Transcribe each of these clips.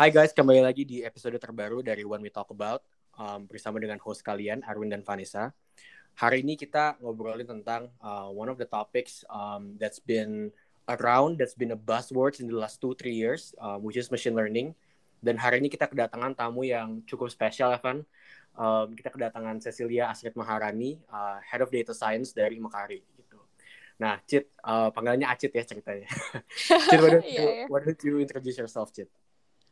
Hai guys, kembali lagi di episode terbaru dari When We Talk About um, bersama dengan host kalian Arwin dan Vanessa. Hari ini kita ngobrolin tentang uh, one of the topics um, that's been around, that's been a buzzword in the last two three years, uh, which is machine learning. Dan hari ini kita kedatangan tamu yang cukup spesial, Evan. Um, kita kedatangan Cecilia Asrit Maharani, uh, Head of Data Science dari Makari. Gitu. Nah, Cit, uh, panggilannya Acit ya ceritanya. Cit, why don't, you, yeah, yeah. why don't you introduce yourself, Cit?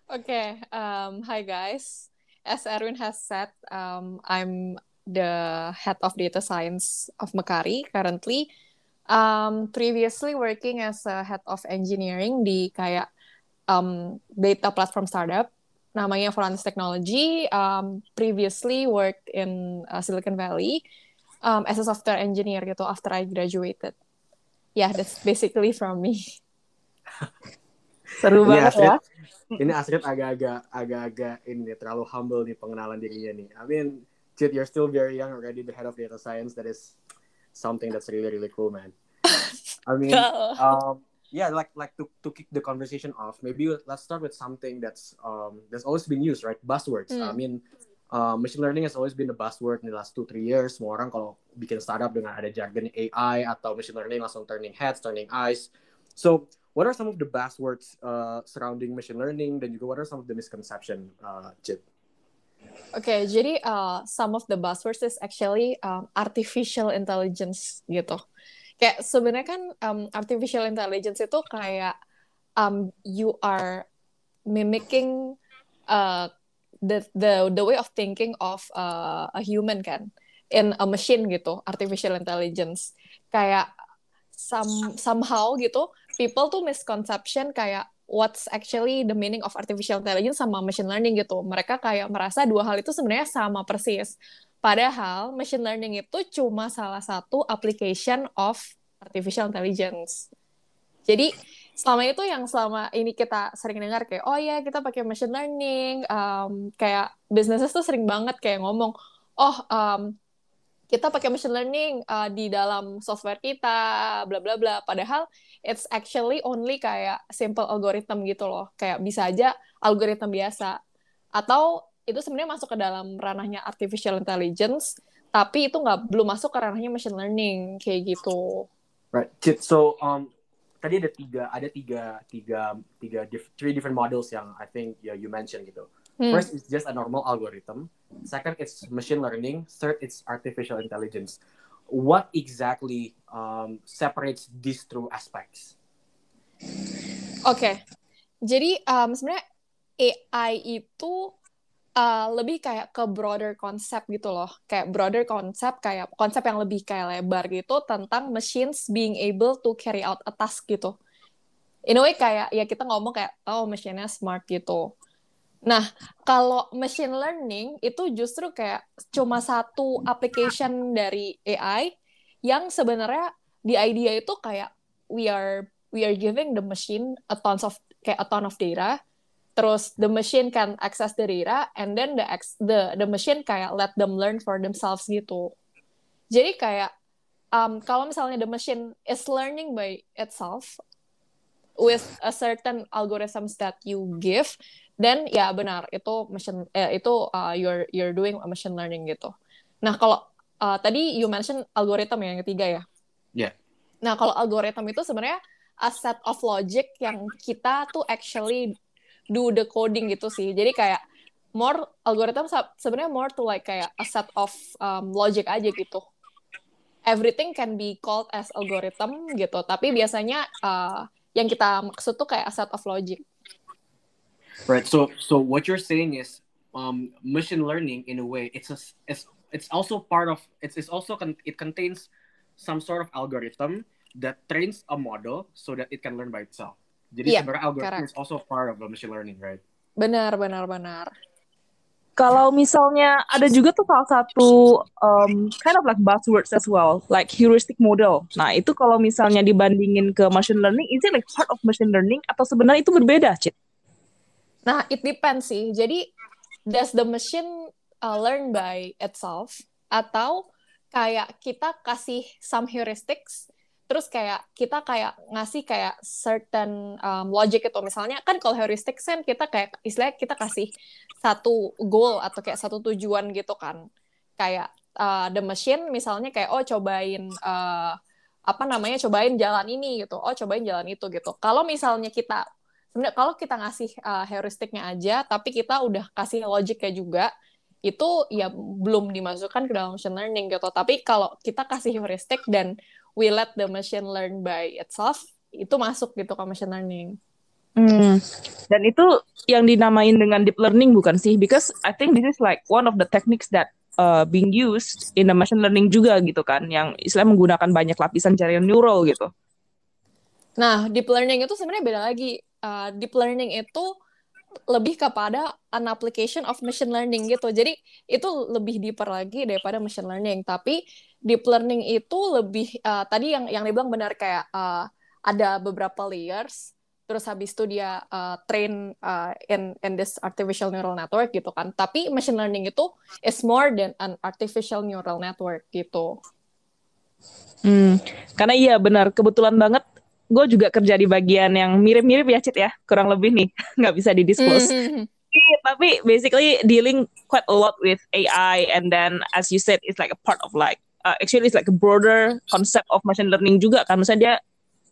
Okay. Um, hi, guys. As Erwin has said, um, I'm the head of data science of Makari currently. Um, previously working as a head of engineering di kayak um, data platform startup namanya Volantis Technology. Um, previously worked in uh, Silicon Valley um, as a software engineer gitu after I graduated. Yeah, that's basically from me. Seru banget ya ini Astrid agak-agak agak-agak ini terlalu humble nih pengenalan dirinya nih. I mean, Chit, you're still very young already, the head of data science. That is something that's really really cool, man. I mean, um, yeah, like like to to kick the conversation off, maybe let's start with something that's um that's always been used, right? Buzzwords. Mm. I mean, uh, machine learning has always been the buzzword in the last two three years. Semua orang kalau bikin startup dengan ada jargon AI atau machine learning langsung turning heads, turning eyes. So what are some of the buzzwords uh, surrounding machine learning dan juga what are some of the misconception, uh, Oke, okay, jadi uh, some of the buzzwords is actually um, artificial intelligence gitu. Kayak sebenarnya kan um, artificial intelligence itu kayak um, you are mimicking uh, the the the way of thinking of uh, a human kan in a machine gitu, artificial intelligence. Kayak some somehow gitu people tuh misconception kayak what's actually the meaning of artificial intelligence sama machine learning gitu. Mereka kayak merasa dua hal itu sebenarnya sama persis. Padahal machine learning itu cuma salah satu application of artificial intelligence. Jadi selama itu yang selama ini kita sering dengar kayak oh ya kita pakai machine learning um, kayak businesses tuh sering banget kayak ngomong oh um, kita pakai machine learning uh, di dalam software kita, bla bla bla. Padahal it's actually only kayak simple algorithm gitu loh. Kayak bisa aja algoritma biasa. Atau itu sebenarnya masuk ke dalam ranahnya artificial intelligence, tapi itu nggak belum masuk ke ranahnya machine learning kayak gitu. Right. So um, tadi ada tiga ada tiga tiga tiga three different models yang I think ya you mentioned gitu. Hmm. First, it's just a normal algorithm. Second, it's machine learning. Third, it's artificial intelligence. What exactly um, separates these two aspects? Oke, okay. jadi um, sebenarnya AI itu uh, lebih kayak ke broader concept gitu loh, kayak broader concept kayak konsep yang lebih kayak lebar gitu tentang machines being able to carry out a task gitu. In a way kayak ya kita ngomong kayak oh machine-nya smart gitu. Nah, kalau machine learning itu justru kayak cuma satu application dari AI yang sebenarnya di idea itu kayak we are we are giving the machine a tons of kayak a ton of data terus the machine can access the data and then the the the machine kayak let them learn for themselves gitu. Jadi kayak um, kalau misalnya the machine is learning by itself with a certain algorithms that you give dan ya benar itu machine eh, itu uh, you're you're doing machine learning gitu. Nah kalau uh, tadi you mention algoritma yang ketiga ya. Yeah. Nah kalau algoritma itu sebenarnya a set of logic yang kita tuh actually do the coding gitu sih. Jadi kayak more algoritma sebenarnya more to like kayak a set of um, logic aja gitu. Everything can be called as algorithm gitu. Tapi biasanya uh, yang kita maksud tuh kayak set of logic. Right. So so what you're saying is um, machine learning in a way it's a it's it's also part of it's, it's also con- it contains some sort of algorithm that trains a model so that it can learn by itself. Jadi yeah, sebenarnya algorithm correct. is also part of the machine learning, right? Benar, benar, benar. Kalau misalnya ada juga tuh salah satu um, kind of like buzzwords as well, like heuristic model. Nah itu kalau misalnya dibandingin ke machine learning, is it like part of machine learning atau sebenarnya itu berbeda, Cit? Nah, it depends sih. Jadi, does the machine uh, learn by itself atau kayak kita kasih some heuristics terus kayak kita kayak ngasih kayak certain um, logic itu misalnya kan kalau heuristic kan kita kayak istilahnya kita kasih satu goal atau kayak satu tujuan gitu kan. Kayak uh, the machine misalnya kayak oh cobain uh, apa namanya cobain jalan ini gitu. Oh cobain jalan itu gitu. Kalau misalnya kita sebenarnya kalau kita ngasih uh, heuristiknya aja tapi kita udah kasih logiknya juga itu ya belum dimasukkan ke dalam machine learning gitu. Tapi kalau kita kasih heuristik dan we let the machine learn by itself itu masuk gitu ke machine learning. Hmm. Dan itu yang dinamain dengan deep learning bukan sih? Because I think this is like one of the techniques that uh, being used in the machine learning juga gitu kan, yang istilah menggunakan banyak lapisan jaringan neural gitu. Nah, deep learning itu sebenarnya beda lagi. Uh, deep learning itu lebih kepada an application of machine learning gitu. Jadi itu lebih deeper lagi daripada machine learning. Tapi deep learning itu lebih uh, tadi yang yang dibilang benar kayak uh, ada beberapa layers. Terus habis itu dia uh, train uh, in in this artificial neural network gitu kan. Tapi machine learning itu is more than an artificial neural network gitu. Hmm, karena iya benar kebetulan banget gue juga kerja di bagian yang mirip-mirip ya Cit ya kurang lebih nih nggak bisa didisclose mm-hmm. tapi basically dealing quite a lot with AI and then as you said it's like a part of like uh, actually it's like a broader concept of machine learning juga kan misalnya dia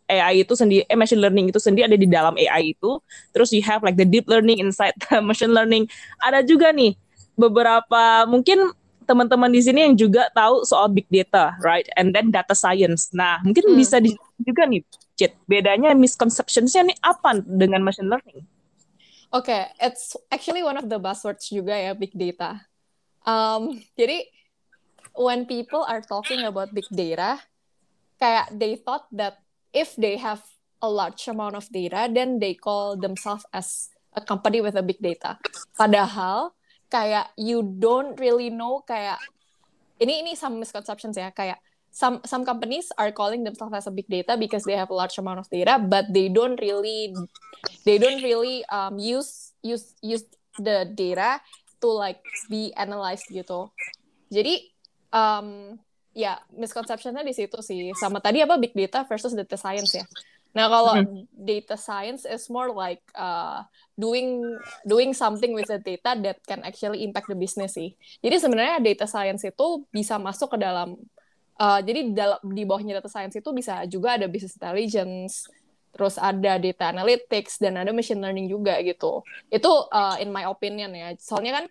AI itu sendiri, eh machine learning itu sendiri ada di dalam AI itu. Terus you have like the deep learning inside the machine learning. Ada juga nih beberapa mungkin teman-teman di sini yang juga tahu soal big data, right? And then data science. Nah, mungkin hmm. bisa di, juga nih Cit. Bedanya misconceptionsnya nih apa dengan machine learning? Oke, okay, it's actually one of the buzzwords juga ya big data. Um, jadi when people are talking about big data, kayak they thought that if they have a large amount of data, then they call themselves as a company with a big data. Padahal kayak you don't really know kayak ini ini some misconceptions ya kayak some some companies are calling themselves as a big data because they have a large amount of data but they don't really they don't really um, use use use the data to like be analyzed gitu. Jadi um, ya misconceptionnya di situ sih. Sama tadi apa big data versus data science ya nah kalau mm-hmm. data science is more like uh, doing doing something with the data that can actually impact the business sih jadi sebenarnya data science itu bisa masuk ke dalam Uh, jadi dalam di bawahnya data science itu bisa juga ada business intelligence, terus ada data analytics dan ada machine learning juga gitu. Itu uh, in my opinion ya. Soalnya kan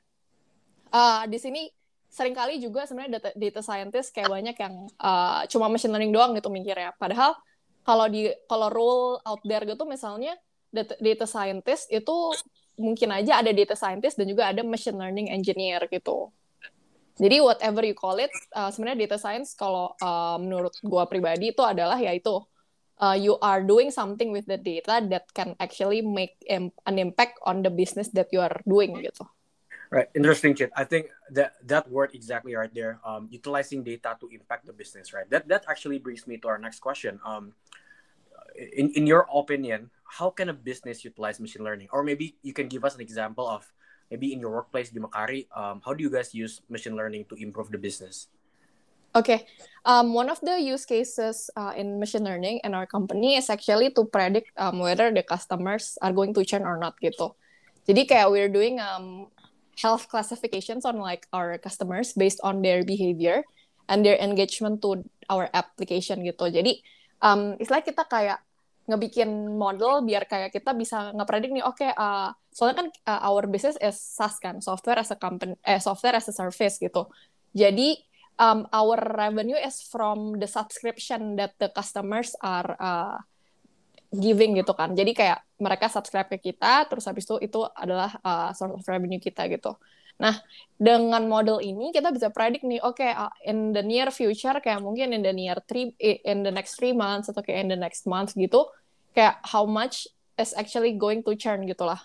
uh, di sini sering kali juga sebenarnya data, data scientist kayak banyak yang uh, cuma machine learning doang gitu mikirnya. Padahal kalau di kalau role out there gitu misalnya data, data scientist itu mungkin aja ada data scientist dan juga ada machine learning engineer gitu. Jadi whatever you call it, uh, sebenarnya data science kalau uh, menurut gua pribadi itu adalah yaitu uh, you are doing something with the data that can actually make an impact on the business that you are doing gitu. Right, interesting, Chit. I think that that word exactly right there, um, utilizing data to impact the business, right? That that actually brings me to our next question. Um, in in your opinion, how can a business utilize machine learning, or maybe you can give us an example of maybe in your workplace di Makari, um, how do you guys use machine learning to improve the business? Okay, um, one of the use cases uh, in machine learning in our company is actually to predict um, whether the customers are going to churn or not gitu. Jadi kayak we're doing um, health classifications on like our customers based on their behavior and their engagement to our application gitu. Jadi um, istilah kita kayak ngebikin model biar kayak kita bisa ngepredik nih oke okay, uh, soalnya kan uh, our business is SaaS kan software as a company eh software as a service gitu jadi um, our revenue is from the subscription that the customers are uh, giving gitu kan jadi kayak mereka subscribe ke kita terus habis itu itu adalah uh, source of revenue kita gitu Nah, dengan model ini kita bisa predik nih, oke, okay, uh, in the near future kayak mungkin in the near three, in the next three months atau kayak in the next month gitu, kayak how much is actually going to churn gitu lah.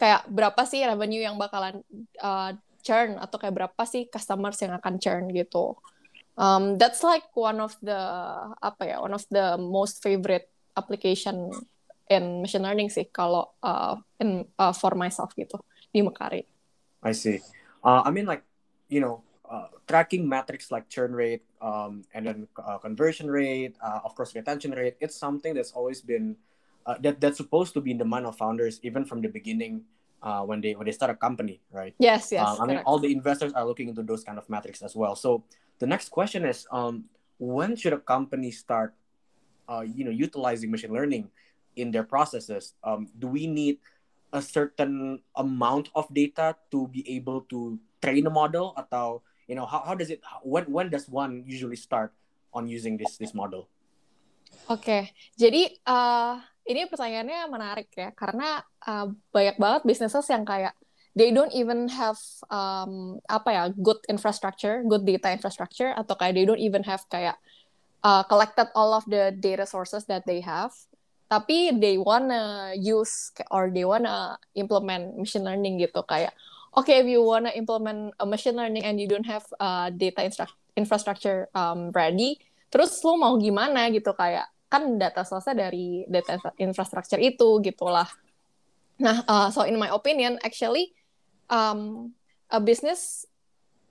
Kayak berapa sih revenue yang bakalan uh, churn atau kayak berapa sih customers yang akan churn gitu. Um, that's like one of the apa ya, one of the most favorite application in machine learning sih kalau uh, in uh, for myself gitu di Mekari. I see. Uh, I mean, like, you know, uh, tracking metrics like churn rate, um, and then uh, conversion rate, uh, of course, retention rate. It's something that's always been uh, that that's supposed to be in the mind of founders even from the beginning uh, when they when they start a company, right? Yes, yes. Um, I mean, all the investors are looking into those kind of metrics as well. So the next question is, um, when should a company start, uh, you know, utilizing machine learning in their processes? Um, do we need a certain amount of data to be able to train a model, atau you know, how, how does it? When when does one usually start on using this this model? Oke, okay. jadi uh, ini pertanyaannya menarik ya karena uh, banyak banget bisnisnya yang kayak they don't even have um, apa ya good infrastructure, good data infrastructure atau kayak they don't even have kayak uh, collected all of the data sources that they have. Tapi they wanna use or they wanna implement machine learning gitu kayak okay if you wanna implement a machine learning and you don't have uh, data infrastructure um, ready, terus lo mau gimana gitu kayak kan data source dari data infrastructure itu gitulah. Nah, uh, so in my opinion, actually, um, a business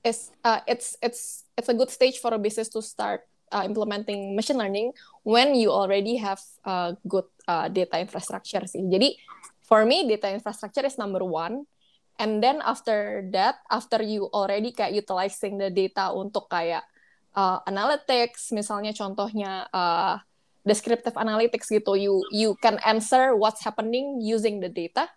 is uh, it's it's it's a good stage for a business to start uh, implementing machine learning when you already have a good uh, data infrastructure sih. Jadi for me data infrastructure is number one. And then after that, after you already kayak utilizing the data untuk kayak uh, analytics, misalnya contohnya uh, descriptive analytics gitu you you can answer what's happening using the data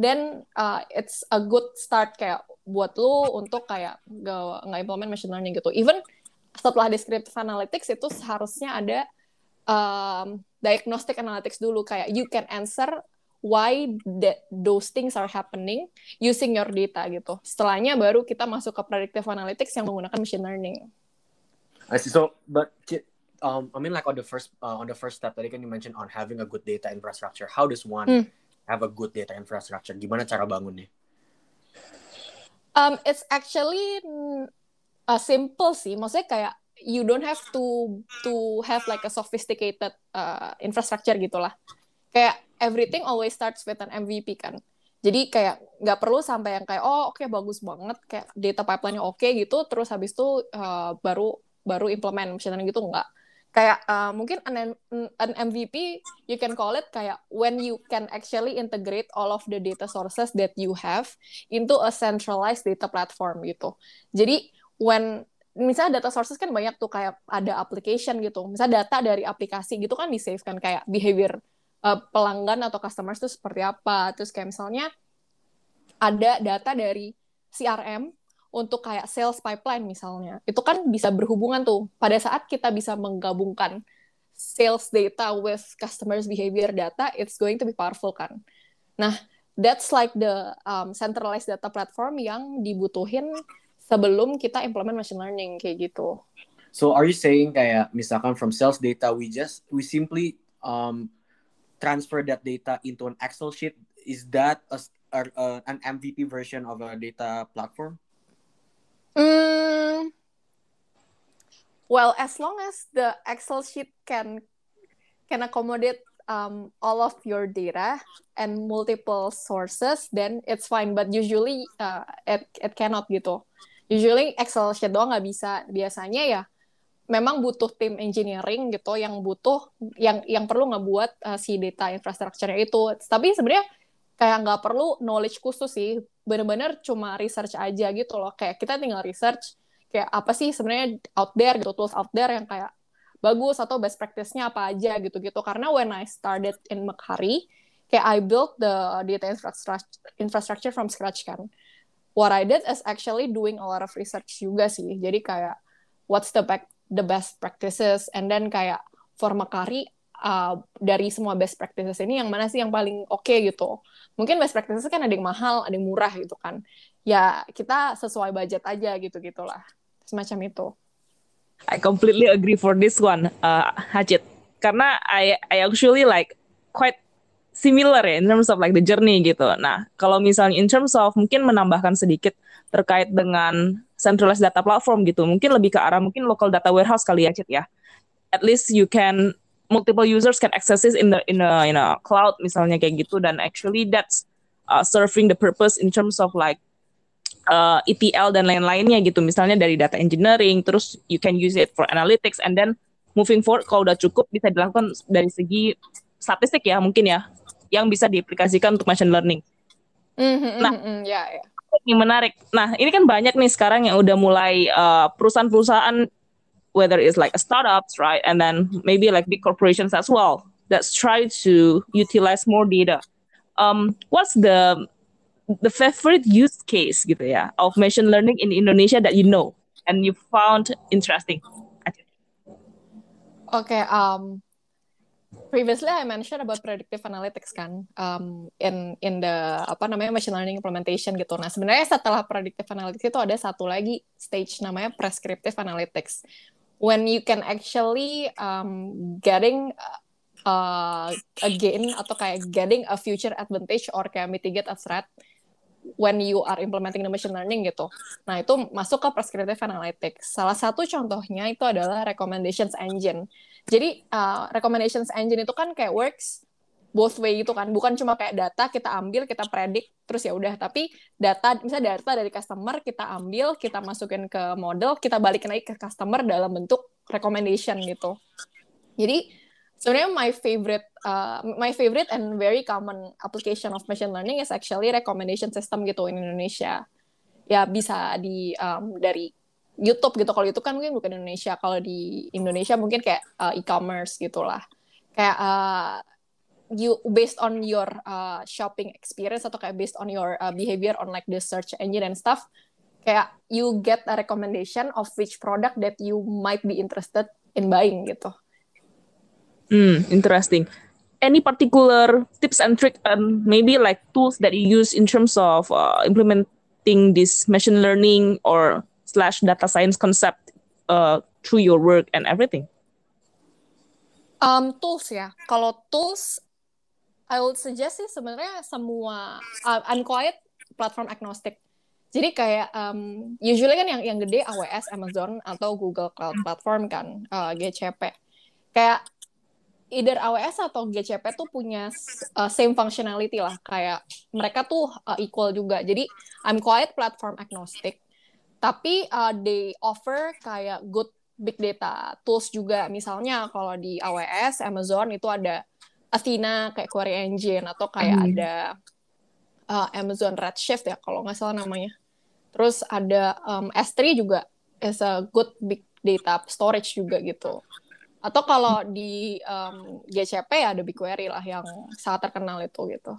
then uh, it's a good start kayak buat lu untuk kayak nggak implement machine learning gitu even setelah descriptive analytics itu seharusnya ada um, diagnostic analytics dulu kayak you can answer why that those things are happening using your data gitu. Setelahnya baru kita masuk ke predictive analytics yang menggunakan machine learning. I see. So, but um, I mean, like on the first uh, on the first step tadi kan you mention on having a good data infrastructure. How does one hmm. have a good data infrastructure? Gimana cara bangunnya? Um, it's actually uh, simple sih. Maksudnya kayak you don't have to to have like a sophisticated uh, infrastructure gitulah. Kayak everything always starts with an MVP kan. Jadi kayak nggak perlu sampai yang kayak oh oke okay, bagus banget kayak data pipeline-nya oke okay, gitu terus habis itu uh, baru baru implement learning gitu nggak kayak uh, mungkin an, an MVP you can call it kayak when you can actually integrate all of the data sources that you have into a centralized data platform gitu. Jadi when misalnya data sources kan banyak tuh kayak ada application gitu. Misalnya data dari aplikasi gitu kan di save kan kayak behavior uh, pelanggan atau customers itu seperti apa. Terus kayak misalnya ada data dari CRM untuk kayak sales pipeline misalnya, itu kan bisa berhubungan tuh. Pada saat kita bisa menggabungkan sales data with customers behavior data, it's going to be powerful kan. Nah, that's like the um, centralized data platform yang dibutuhin sebelum kita implement machine learning kayak gitu. So are you saying kayak misalkan from sales data we just we simply um, transfer that data into an Excel sheet? Is that a, a, a an MVP version of a data platform? Mm, well, as long as the Excel sheet can can accommodate um, all of your data and multiple sources, then it's fine. But usually uh, it it cannot gitu. Usually Excel sheet doang nggak bisa. Biasanya ya memang butuh tim engineering gitu yang butuh yang yang perlu ngebuat uh, si data infrastructure itu. Tapi sebenarnya kayak nggak perlu knowledge khusus sih bener-bener cuma research aja gitu loh kayak kita tinggal research kayak apa sih sebenarnya out there gitu tools out there yang kayak bagus atau best practice-nya apa aja gitu-gitu karena when I started in Macari kayak I built the data infrastructure infrastructure from scratch kan what I did is actually doing a lot of research juga sih jadi kayak what's the back the best practices and then kayak for Macari uh, dari semua best practices ini yang mana sih yang paling oke okay, gitu. Mungkin best practices kan ada yang mahal, ada yang murah gitu kan. Ya kita sesuai budget aja gitu gitulah. Semacam itu. I completely agree for this one, uh, Hajit. Karena I I actually like quite similar ya in terms of like the journey gitu. Nah, kalau misalnya in terms of mungkin menambahkan sedikit terkait dengan centralized data platform gitu, mungkin lebih ke arah mungkin local data warehouse kali ya, Cit ya. At least you can multiple users can access it in the in a in a cloud misalnya kayak gitu dan actually that's uh, serving the purpose in terms of like uh, ETL dan lain-lainnya gitu. Misalnya dari data engineering, terus you can use it for analytics, and then moving forward kalau udah cukup bisa dilakukan dari segi statistik ya mungkin ya, yang bisa diaplikasikan untuk machine learning. Mm-hmm, nah, mm-hmm, ya, ya. Ini menarik. Nah, ini kan banyak nih sekarang yang udah mulai uh, perusahaan-perusahaan whether it's like a startups, right, and then maybe like big corporations as well that's try to utilize more data. Um, what's the the favorite use case gitu ya of machine learning in Indonesia that you know and you found interesting? Okay, um, previously I mentioned about predictive analytics kan um, in in the apa namanya machine learning implementation gitu. Nah sebenarnya setelah predictive analytics itu ada satu lagi stage namanya prescriptive analytics. When you can actually um, getting uh, gain atau kayak getting a future advantage or kayak mitigate a threat when you are implementing the machine learning gitu. Nah, itu masuk ke prescriptive analytics. Salah satu contohnya itu adalah recommendations engine. Jadi, uh, recommendations engine itu kan kayak works both way gitu kan. Bukan cuma kayak data kita ambil, kita predik, terus ya udah. Tapi data, misalnya data dari customer kita ambil, kita masukin ke model, kita balikin lagi ke customer dalam bentuk recommendation gitu. Jadi, sebenarnya my favorite uh, my favorite and very common application of machine learning is actually recommendation system gitu in Indonesia ya bisa di um, dari YouTube gitu. Kalau itu kan mungkin bukan Indonesia. Kalau di Indonesia mungkin kayak uh, e-commerce gitulah. Kayak uh, you based on your uh, shopping experience atau kayak based on your uh, behavior on like the search engine and stuff kayak you get a recommendation of which product that you might be interested in buying gitu. Hmm, interesting. Any particular tips and trick and maybe like tools that you use in terms of uh, implementing this machine learning or slash data science concept uh, through your work and everything? Um, tools ya. Kalau tools, I would suggest sih sebenarnya semua uh, unquiet platform agnostic. Jadi kayak um, usually kan yang yang gede AWS, Amazon atau Google Cloud Platform kan, uh, GCP. Kayak either AWS atau GCP tuh punya uh, same functionality lah kayak mereka tuh uh, equal juga jadi I'm quite platform agnostic tapi uh, they offer kayak good big data tools juga misalnya kalau di AWS Amazon itu ada Athena kayak query engine atau kayak hmm. ada uh, Amazon Redshift ya kalau nggak salah namanya terus ada um, S3 juga is a good big data storage juga gitu atau kalau di um, GCP ya ada BigQuery lah yang sangat terkenal itu gitu.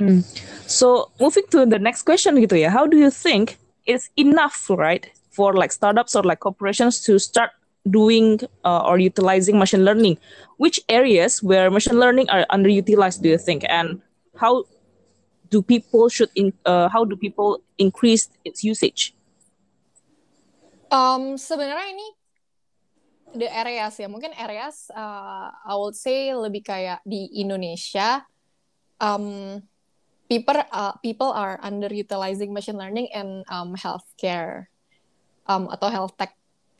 Hmm. So moving to the next question gitu ya, how do you think it's enough right for like startups or like corporations to start doing uh, or utilizing machine learning? Which areas where machine learning are underutilized do you think, and how do people should in, uh, how do people increase its usage? Um, sebenarnya ini the areas ya mungkin areas uh, I would say lebih kayak di Indonesia um, people uh, people are underutilizing machine learning in um, healthcare um, atau health tech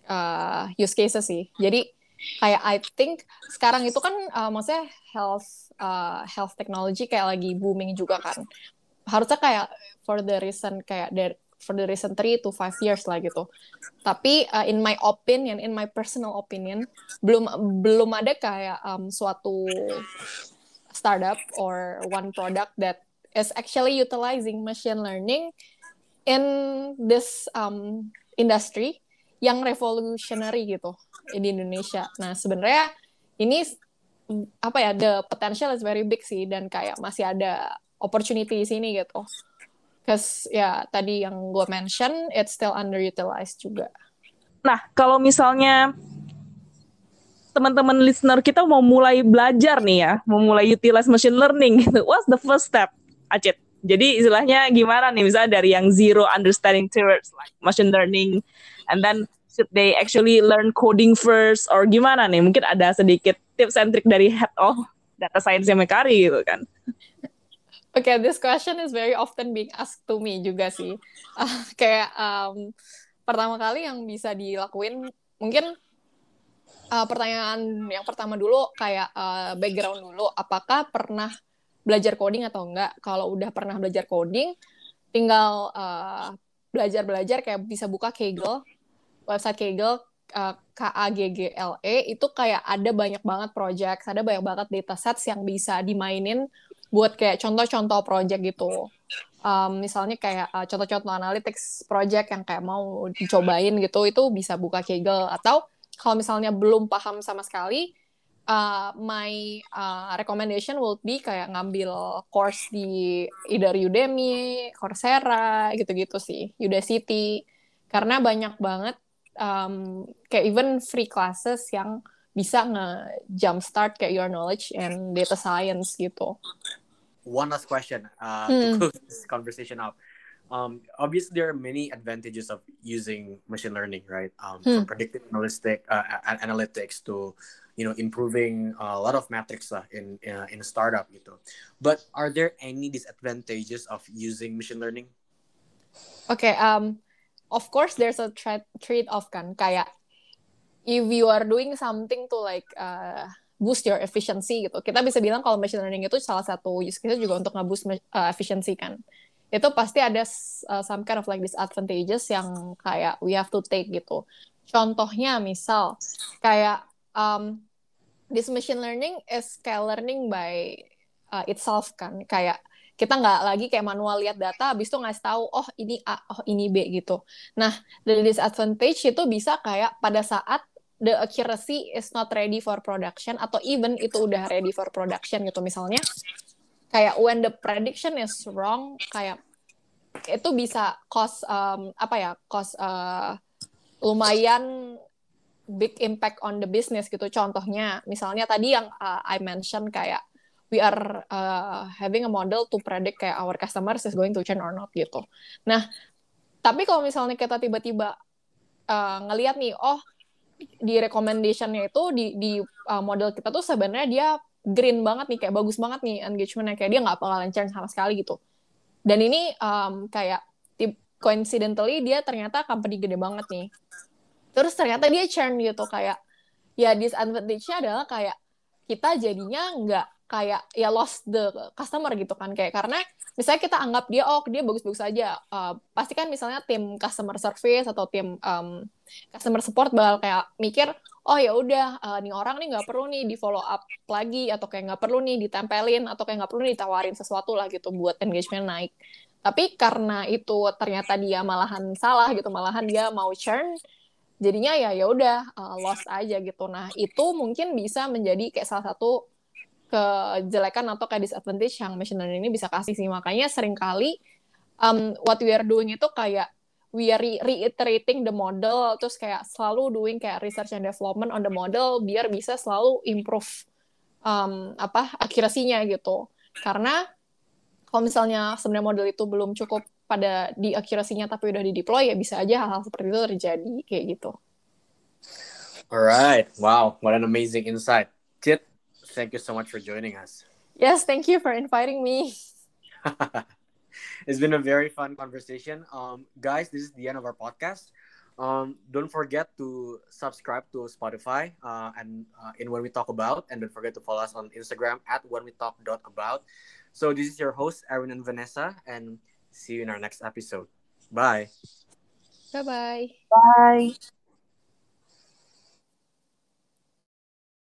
uh, use cases sih jadi kayak I think sekarang itu kan uh, maksudnya health uh, health technology kayak lagi booming juga kan harusnya kayak for the reason kayak dari for the recent three to five years lah gitu. Tapi uh, in my opinion, in my personal opinion, belum belum ada kayak um, suatu startup or one product that is actually utilizing machine learning in this um, industry yang revolutionary gitu di Indonesia. Nah sebenarnya ini apa ya the potential is very big sih dan kayak masih ada opportunity di sini gitu. Because ya tadi yang gue mention, it's still underutilized juga. Nah, kalau misalnya teman-teman listener kita mau mulai belajar nih ya, mau mulai utilize machine learning gitu, what's the first step, Acit? Jadi istilahnya gimana nih, misalnya dari yang zero understanding towards like machine learning, and then should they actually learn coding first, or gimana nih? Mungkin ada sedikit tips and trick dari head of data science yang Mekari gitu kan. Okay, this question is very often being asked to me juga sih. Uh, kayak um, pertama kali yang bisa dilakuin mungkin uh, pertanyaan yang pertama dulu kayak uh, background dulu. Apakah pernah belajar coding atau enggak? Kalau udah pernah belajar coding, tinggal uh, belajar-belajar kayak bisa buka Kaggle, website Kaggle uh, K A G G L E itu kayak ada banyak banget project, ada banyak banget datasets yang bisa dimainin buat kayak contoh-contoh project gitu. Um, misalnya kayak uh, contoh-contoh analytics project yang kayak mau dicobain gitu, itu bisa buka Kaggle atau kalau misalnya belum paham sama sekali, uh, my uh, recommendation would be kayak ngambil course di either Udemy, Coursera, gitu-gitu sih, Udacity. Karena banyak banget um, kayak even free classes yang bisa nge-jumpstart kayak your knowledge and data science gitu. One last question uh, hmm. to close this conversation up. Um, obviously, there are many advantages of using machine learning, right? Um, hmm. From predictive analytic, uh, analytics to you know improving a lot of metrics lah in uh, in a startup gitu. But are there any disadvantages of using machine learning? Okay, um, of course there's a trade trade off kan kayak if you are doing something to like uh, boost your efficiency gitu. Kita bisa bilang kalau machine learning itu salah satu use case juga untuk nge-boost uh, efficiency kan. Itu pasti ada uh, some kind of like disadvantages yang kayak we have to take gitu. Contohnya misal kayak um, this machine learning is kayak learning by uh, itself kan. Kayak kita nggak lagi kayak manual lihat data habis itu ngasih tahu oh ini A oh ini B gitu. Nah the disadvantage itu bisa kayak pada saat the accuracy is not ready for production atau even itu udah ready for production gitu. Misalnya kayak when the prediction is wrong kayak itu bisa cost um, apa ya cost uh, lumayan big impact on the business gitu. Contohnya, misalnya tadi yang uh, I mention kayak we are uh, having a model to predict kayak our customers is going to churn or not gitu. Nah, tapi kalau misalnya kita tiba-tiba uh, ngelihat nih, oh di recommendationnya itu di di uh, model kita tuh sebenarnya dia green banget nih, kayak bagus banget nih engagementnya, kayak dia nggak bakalan churn sama sekali gitu. Dan ini um, kayak coincidentally dia ternyata company gede banget nih terus ternyata dia churn gitu kayak ya disadvantage-nya adalah kayak kita jadinya nggak kayak ya lost the customer gitu kan. Kayak karena misalnya kita anggap dia oh dia bagus-bagus aja uh, pasti kan misalnya tim customer service atau tim um, customer support bakal kayak mikir oh ya udah uh, nih orang nih nggak perlu nih di follow up lagi atau kayak nggak perlu nih ditempelin atau kayak nggak perlu nih ditawarin sesuatu lah gitu buat engagement naik. Tapi karena itu ternyata dia malahan salah gitu malahan dia mau churn jadinya ya ya udah uh, lost aja gitu. Nah itu mungkin bisa menjadi kayak salah satu kejelekan atau kayak disadvantage yang machine learning ini bisa kasih sih. Makanya sering kali um, what we are doing itu kayak we are re reiterating the model terus kayak selalu doing kayak research and development on the model biar bisa selalu improve um, apa akurasinya gitu. Karena kalau misalnya sebenarnya model itu belum cukup pada di akurasinya tapi udah di deploy ya bisa aja hal-hal seperti itu terjadi kayak gitu. Alright, wow, what an amazing insight, Chit. Thank you so much for joining us. Yes, thank you for inviting me. it's been a very fun conversation. Um, guys, this is the end of our podcast. Um, don't forget to subscribe to Spotify uh, and uh, in When We Talk About, and don't forget to follow us on Instagram at When We Talk About. So this is your host, Aaron and Vanessa, and See you in our next episode. Bye. Bye-bye. Bye.